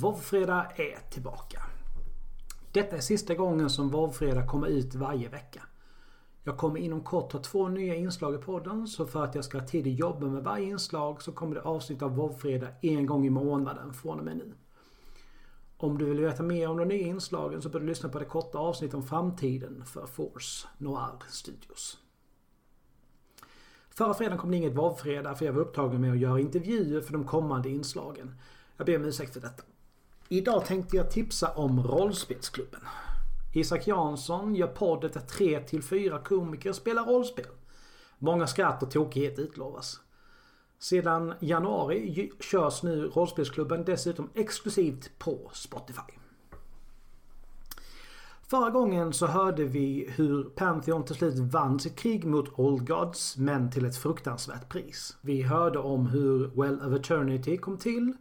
Vovfredag är tillbaka. Detta är sista gången som Vovfredag kommer ut varje vecka. Jag kommer inom kort ha två nya inslag i podden så för att jag ska ha tid att jobba med varje inslag så kommer det avsnitt av Vovfredag en gång i månaden från och med nu. Om du vill veta mer om de nya inslagen så bör du lyssna på det korta avsnittet om framtiden för Force Noir Studios. Förra fredagen kom det inget Vovfredag för jag var upptagen med att göra intervjuer för de kommande inslagen. Jag ber om ursäkt för detta. Idag tänkte jag tipsa om Rollspelsklubben. Isak Jansson gör poddet där tre till fyra komiker spelar rollspel. Många skratt och tokighet utlovas. Sedan januari körs nu Rollspelsklubben dessutom exklusivt på Spotify. Förra gången så hörde vi hur Pantheon till slut vann sitt krig mot Old Gods men till ett fruktansvärt pris. Vi hörde om hur Well of Eternity kom till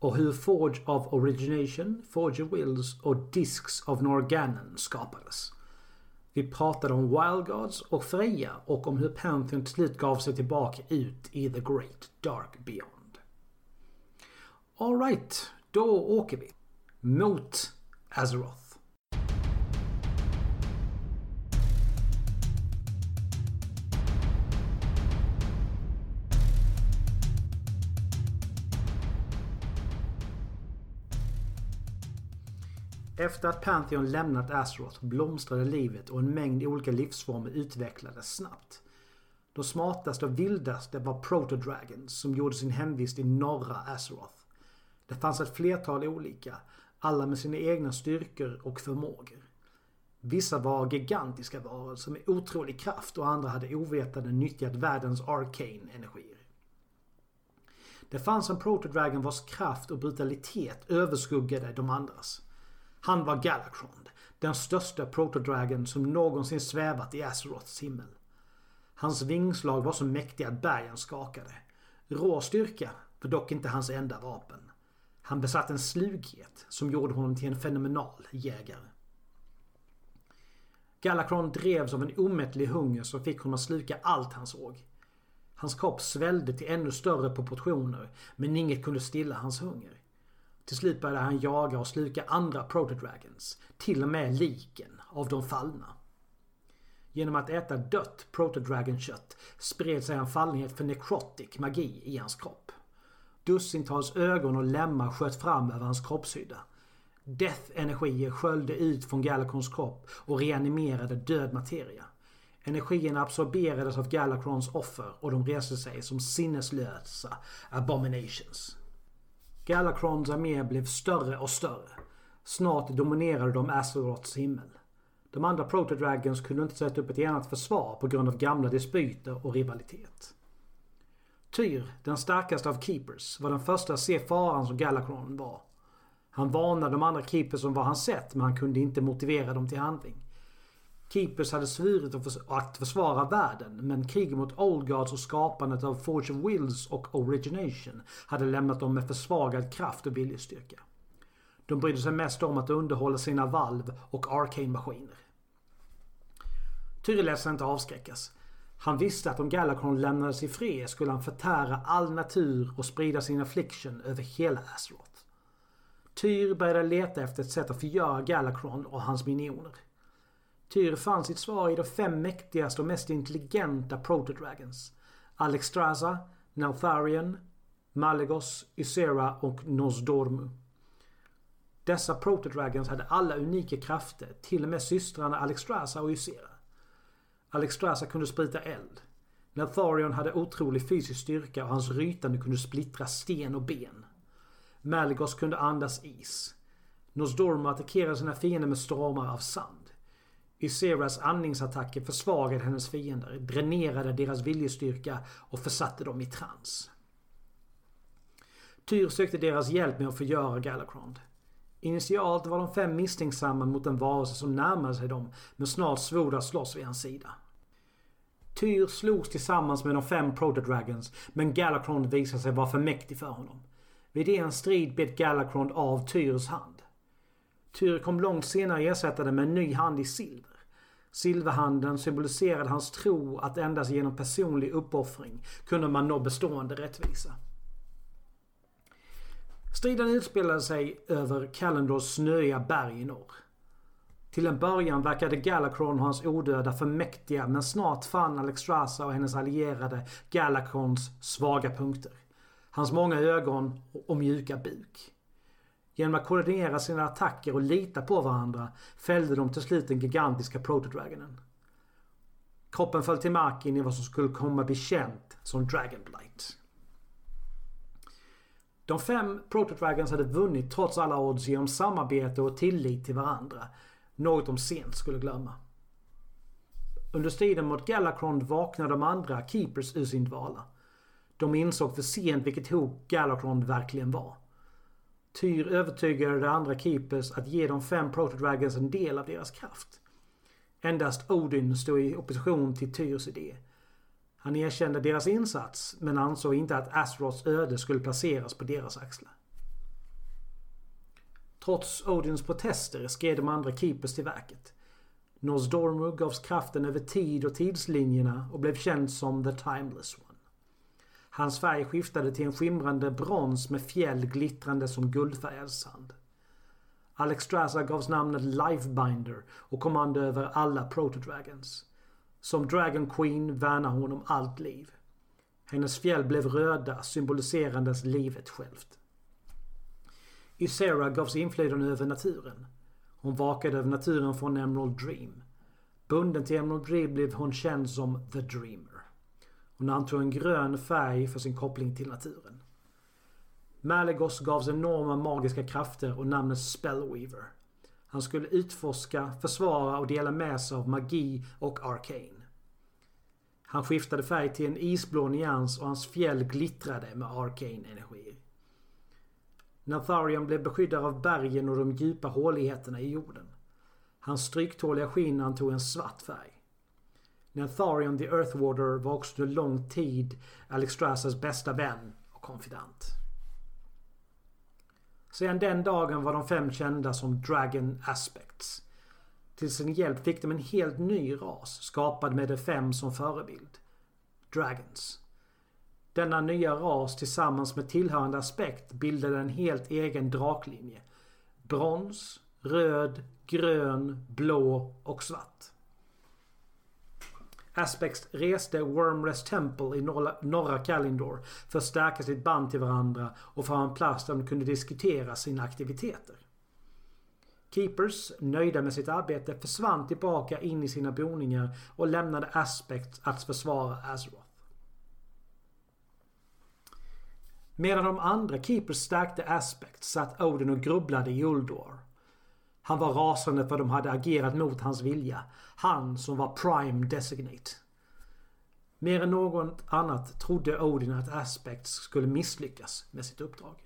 och hur Forge of Origination, Forge of Wills och Discs of Norganon skapades. Vi pratade om Wild Gods och Freja och om hur Pantheon till slut gav sig tillbaka ut i The Great Dark Beyond. Alright, då åker vi. Mot Azeroth. Efter att Pantheon lämnat Azeroth blomstrade livet och en mängd olika livsformer utvecklades snabbt. De smartaste och vildaste var Protodragons som gjorde sin hemvist i norra Azeroth. Det fanns ett flertal olika, alla med sina egna styrkor och förmågor. Vissa var gigantiska varelser med otrolig kraft och andra hade ovetande nyttjat världens arcane energier. Det fanns en Protodragon vars kraft och brutalitet överskuggade de andras. Han var Galakrond, den största protodragon som någonsin svävat i Azeroths himmel. Hans vingslag var så mäktiga att bergen skakade. Rå styrka var dock inte hans enda vapen. Han besatt en slughet som gjorde honom till en fenomenal jägare. Galakron drevs av en omättlig hunger som fick honom att sluka allt han såg. Hans kropp svällde till ännu större proportioner men inget kunde stilla hans hunger. Till slut började han jaga och sluka andra Protodragons. Till och med liken av de fallna. Genom att äta dött Protodragon-kött spred sig en fallenhet för necrotic magi i hans kropp. Dussintals ögon och lemmar sköt fram över hans kroppshydda. Death-energier sköljde ut från Galacrons kropp och reanimerade död materia. Energierna absorberades av Galacrons offer och de reste sig som sinneslösa abominations. Galacrons armé blev större och större. Snart dominerade de Azeroths himmel. De andra Protodragons kunde inte sätta upp ett enat försvar på grund av gamla dispyter och rivalitet. Tyr, den starkaste av Keepers, var den första att se faran som Galacron var. Han varnade de andra Keepers om vad han sett men han kunde inte motivera dem till handling. Keepers hade svurit att försvara världen men kriget mot Old Gods och skapandet av Forge of Wills och Origination hade lämnat dem med försvagad kraft och viljestyrka. De brydde sig mest om att underhålla sina valv och arcane-maskiner. Tyr lät sig inte avskräckas. Han visste att om Galacron lämnades i fred skulle han förtära all natur och sprida sin affliction över hela Azeroth. Tyr började leta efter ett sätt att förgöra Galacron och hans minioner. Tyr fann sitt svar i de fem mäktigaste och mest intelligenta Protodragons. Alexstrasza, Nautharion, Malagos, Ysera och Nosdormu. Dessa Protodragons hade alla unika krafter, till och med systrarna Alexstrasza och Ysera. Alexstrasza kunde sprita eld. Natharion hade otrolig fysisk styrka och hans rytande kunde splittra sten och ben. Malagos kunde andas is. Nosdormu attackerade sina fiender med stormar av sand. Yseras andningsattacker försvagade hennes fiender, dränerade deras viljestyrka och försatte dem i trans. Tyr sökte deras hjälp med att förgöra Galakrond. Initialt var de fem misstänksamma mot en varelse som närmade sig dem men snart svor att slåss vid hans sida. Tyr slogs tillsammans med de fem Protodragons men Galakrond visade sig vara för mäktig för honom. Vid en strid bet Galakrond av Tyrs hand. Tyr kom långt senare ersätta den med en ny hand i silver. Silverhanden symboliserade hans tro att endast genom personlig uppoffring kunde man nå bestående rättvisa. Striden utspelade sig över Kalendors snöiga berg i norr. Till en början verkade Galacron och hans odöda för mäktiga men snart fann Alexstrasza och hennes allierade Galacrons svaga punkter. Hans många ögon och mjuka buk. Genom att koordinera sina attacker och lita på varandra fällde de till slut den gigantiska Protodragonen. Kroppen föll till marken i vad som skulle komma bli känt som Dragonblight. De fem Protodragons hade vunnit trots alla odds genom samarbete och tillit till varandra. Något de sent skulle glömma. Under striden mot Galakrond vaknade de andra Keepers ur sin dvala. De insåg för sent vilket hot Galakrond verkligen var. Tyr övertygade de andra Keepers att ge de fem Protodragons en del av deras kraft. Endast Odin stod i opposition till Tyrs idé. Han erkände deras insats men ansåg inte att Asroths öde skulle placeras på deras axlar. Trots Odins protester skred de andra Keepers till verket. Nosdormu gavs kraften över tid och tidslinjerna och blev känd som The Timeless One. Hans färg skiftade till en skimrande brons med fjäll glittrande som guldfärgad sand. Alex Strasza gavs namnet Lifebinder och kommande över alla Protodragons. Som Dragon Queen värnar hon om allt liv. Hennes fjäll blev röda, symboliserandes livet självt. Ysera gavs inflytande över naturen. Hon vakade över naturen från Emerald Dream. Bunden till Emerald Dream blev hon känd som The Dreamer och när han tog en grön färg för sin koppling till naturen. Malagos gavs enorma magiska krafter och namnet Spellweaver. Han skulle utforska, försvara och dela med sig av magi och arcane. Han skiftade färg till en isblå nyans och hans fjäll glittrade med arcane energier. Natharion blev beskyddare av bergen och de djupa håligheterna i jorden. Hans stryktåliga skinn antog en svart färg. Nantharion the Earthwater var också under lång tid Alexstrasas bästa vän och konfident. Sedan den dagen var de fem kända som Dragon Aspects. Till sin hjälp fick de en helt ny ras skapad med de fem som förebild. Dragons. Denna nya ras tillsammans med tillhörande aspekt bildade en helt egen draklinje. Brons, röd, grön, blå och svart. Aspects reste Wormrest Temple i norra, norra Kalindor för att stärka sitt band till varandra och få en plats där de kunde diskutera sina aktiviteter. Keepers, nöjda med sitt arbete, försvann tillbaka in i sina boningar och lämnade Aspects att försvara Azeroth. Medan de andra Keepers stärkte Aspects satt Odin och grubblade i Uldor. Han var rasande för de hade agerat mot hans vilja. Han som var Prime Designate. Mer än något annat trodde Odin att Aspects skulle misslyckas med sitt uppdrag.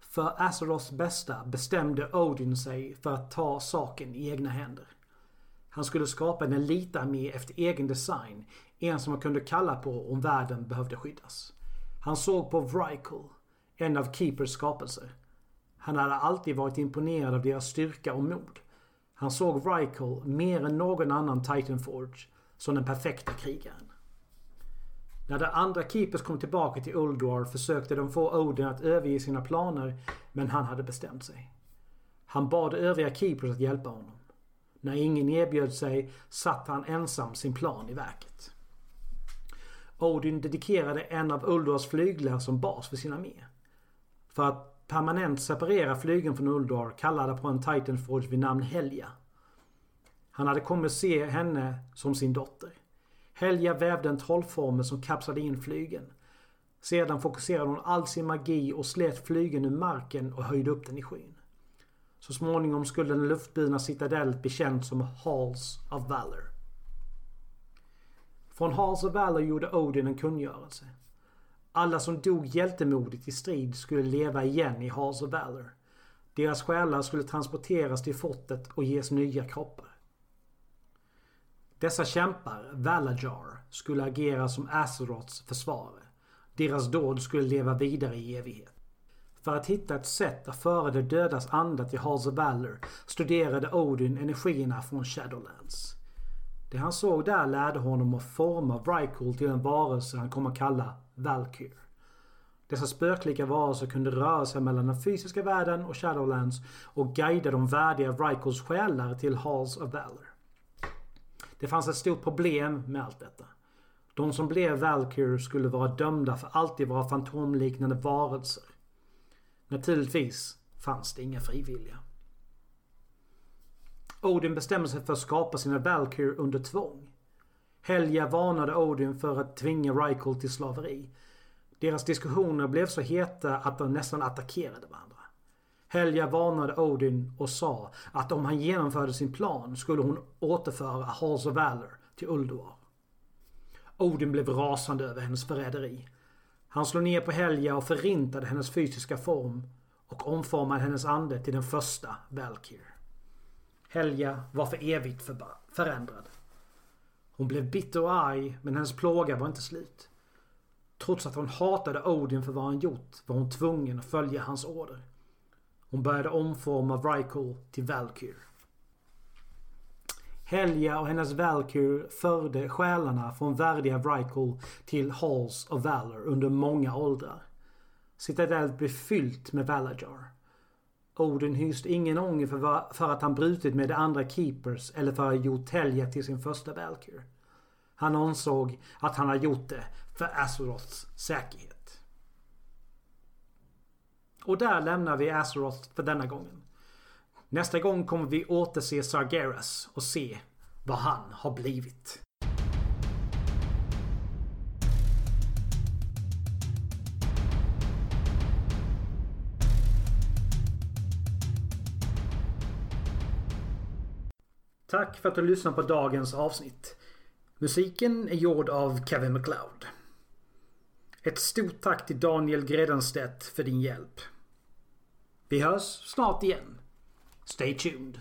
För Azeroths bästa bestämde Odin sig för att ta saken i egna händer. Han skulle skapa en elitarmé efter egen design. En som man kunde kalla på om världen behövde skyddas. Han såg på Vrykul, en av Keepers skapelser. Han hade alltid varit imponerad av deras styrka och mod. Han såg Reichel mer än någon annan Titanforge som den perfekta krigaren. När de andra Keepers kom tillbaka till Uldor försökte de få Odin att överge sina planer men han hade bestämt sig. Han bad övriga Keepers att hjälpa honom. När ingen erbjöd sig satte han ensam sin plan i verket. Odin dedikerade en av Uldors flyglar som bas för sin armé. För att permanent separera flygen från Uldor kallade på en Titanforge vid namn Helja. Han hade kommit se henne som sin dotter. Helja vävde en trollformel som kapslade in flygen. Sedan fokuserade hon all sin magi och slet flygen ur marken och höjde upp den i skyn. Så småningom skulle den luftburna citadellet bli känd som Halls of Valor. Från Halls of Valor gjorde Odin en kungörelse. Alla som dog hjältemodigt i strid skulle leva igen i Halls of Valor. Deras själar skulle transporteras till fortet och ges nya kroppar. Dessa kämpar, Valajar, skulle agera som Azeroths försvarare. Deras dåd skulle leva vidare i evighet. För att hitta ett sätt att föra de dödas anda till Halls of Valor studerade Odin energierna från Shadowlands. Det han såg där lärde honom att forma Vrykul till en varelse han kom att kalla Valkyr. Dessa spöklika varelser kunde röra sig mellan den fysiska världen och Shadowlands och guida de värdiga Vrykuls själar till Halls of Valor. Det fanns ett stort problem med allt detta. De som blev Valkyr skulle vara dömda för alltid vara fantomliknande varelser. Naturligtvis fanns det inga frivilliga. Odin bestämmer sig för att skapa sina Valkyr under tvång. Helja varnade Odin för att tvinga Rykol till slaveri. Deras diskussioner blev så heta att de nästan attackerade varandra. Helja varnade Odin och sa att om han genomförde sin plan skulle hon återföra Halls of Valor till Ulduar. Odin blev rasande över hennes förräderi. Han slog ner på Helja och förintade hennes fysiska form och omformade hennes ande till den första Valkyr. Helga var för evigt förändrad. Hon blev bitter och arg men hennes plåga var inte slut. Trots att hon hatade Odin för vad han gjort var hon tvungen att följa hans order. Hon började omforma Vrykul till Valkyr. Helga och hennes Valkyr förde själarna från värdiga Vrykul till Halls of Valor under många åldrar. Citadellet blev fyllt med Valajar. Odin hyste ingen ånger för, för att han brutit med de andra Keepers eller för att ha gjort Telja till sin första Valkyr. Han ansåg att han hade gjort det för Azeroths säkerhet. Och där lämnar vi Azeroth för denna gången. Nästa gång kommer vi återse Sargeras och se vad han har blivit. Tack för att du lyssnar på dagens avsnitt. Musiken är gjord av Kevin MacLeod. Ett stort tack till Daniel Gredenstedt för din hjälp. Vi hörs snart igen. Stay tuned.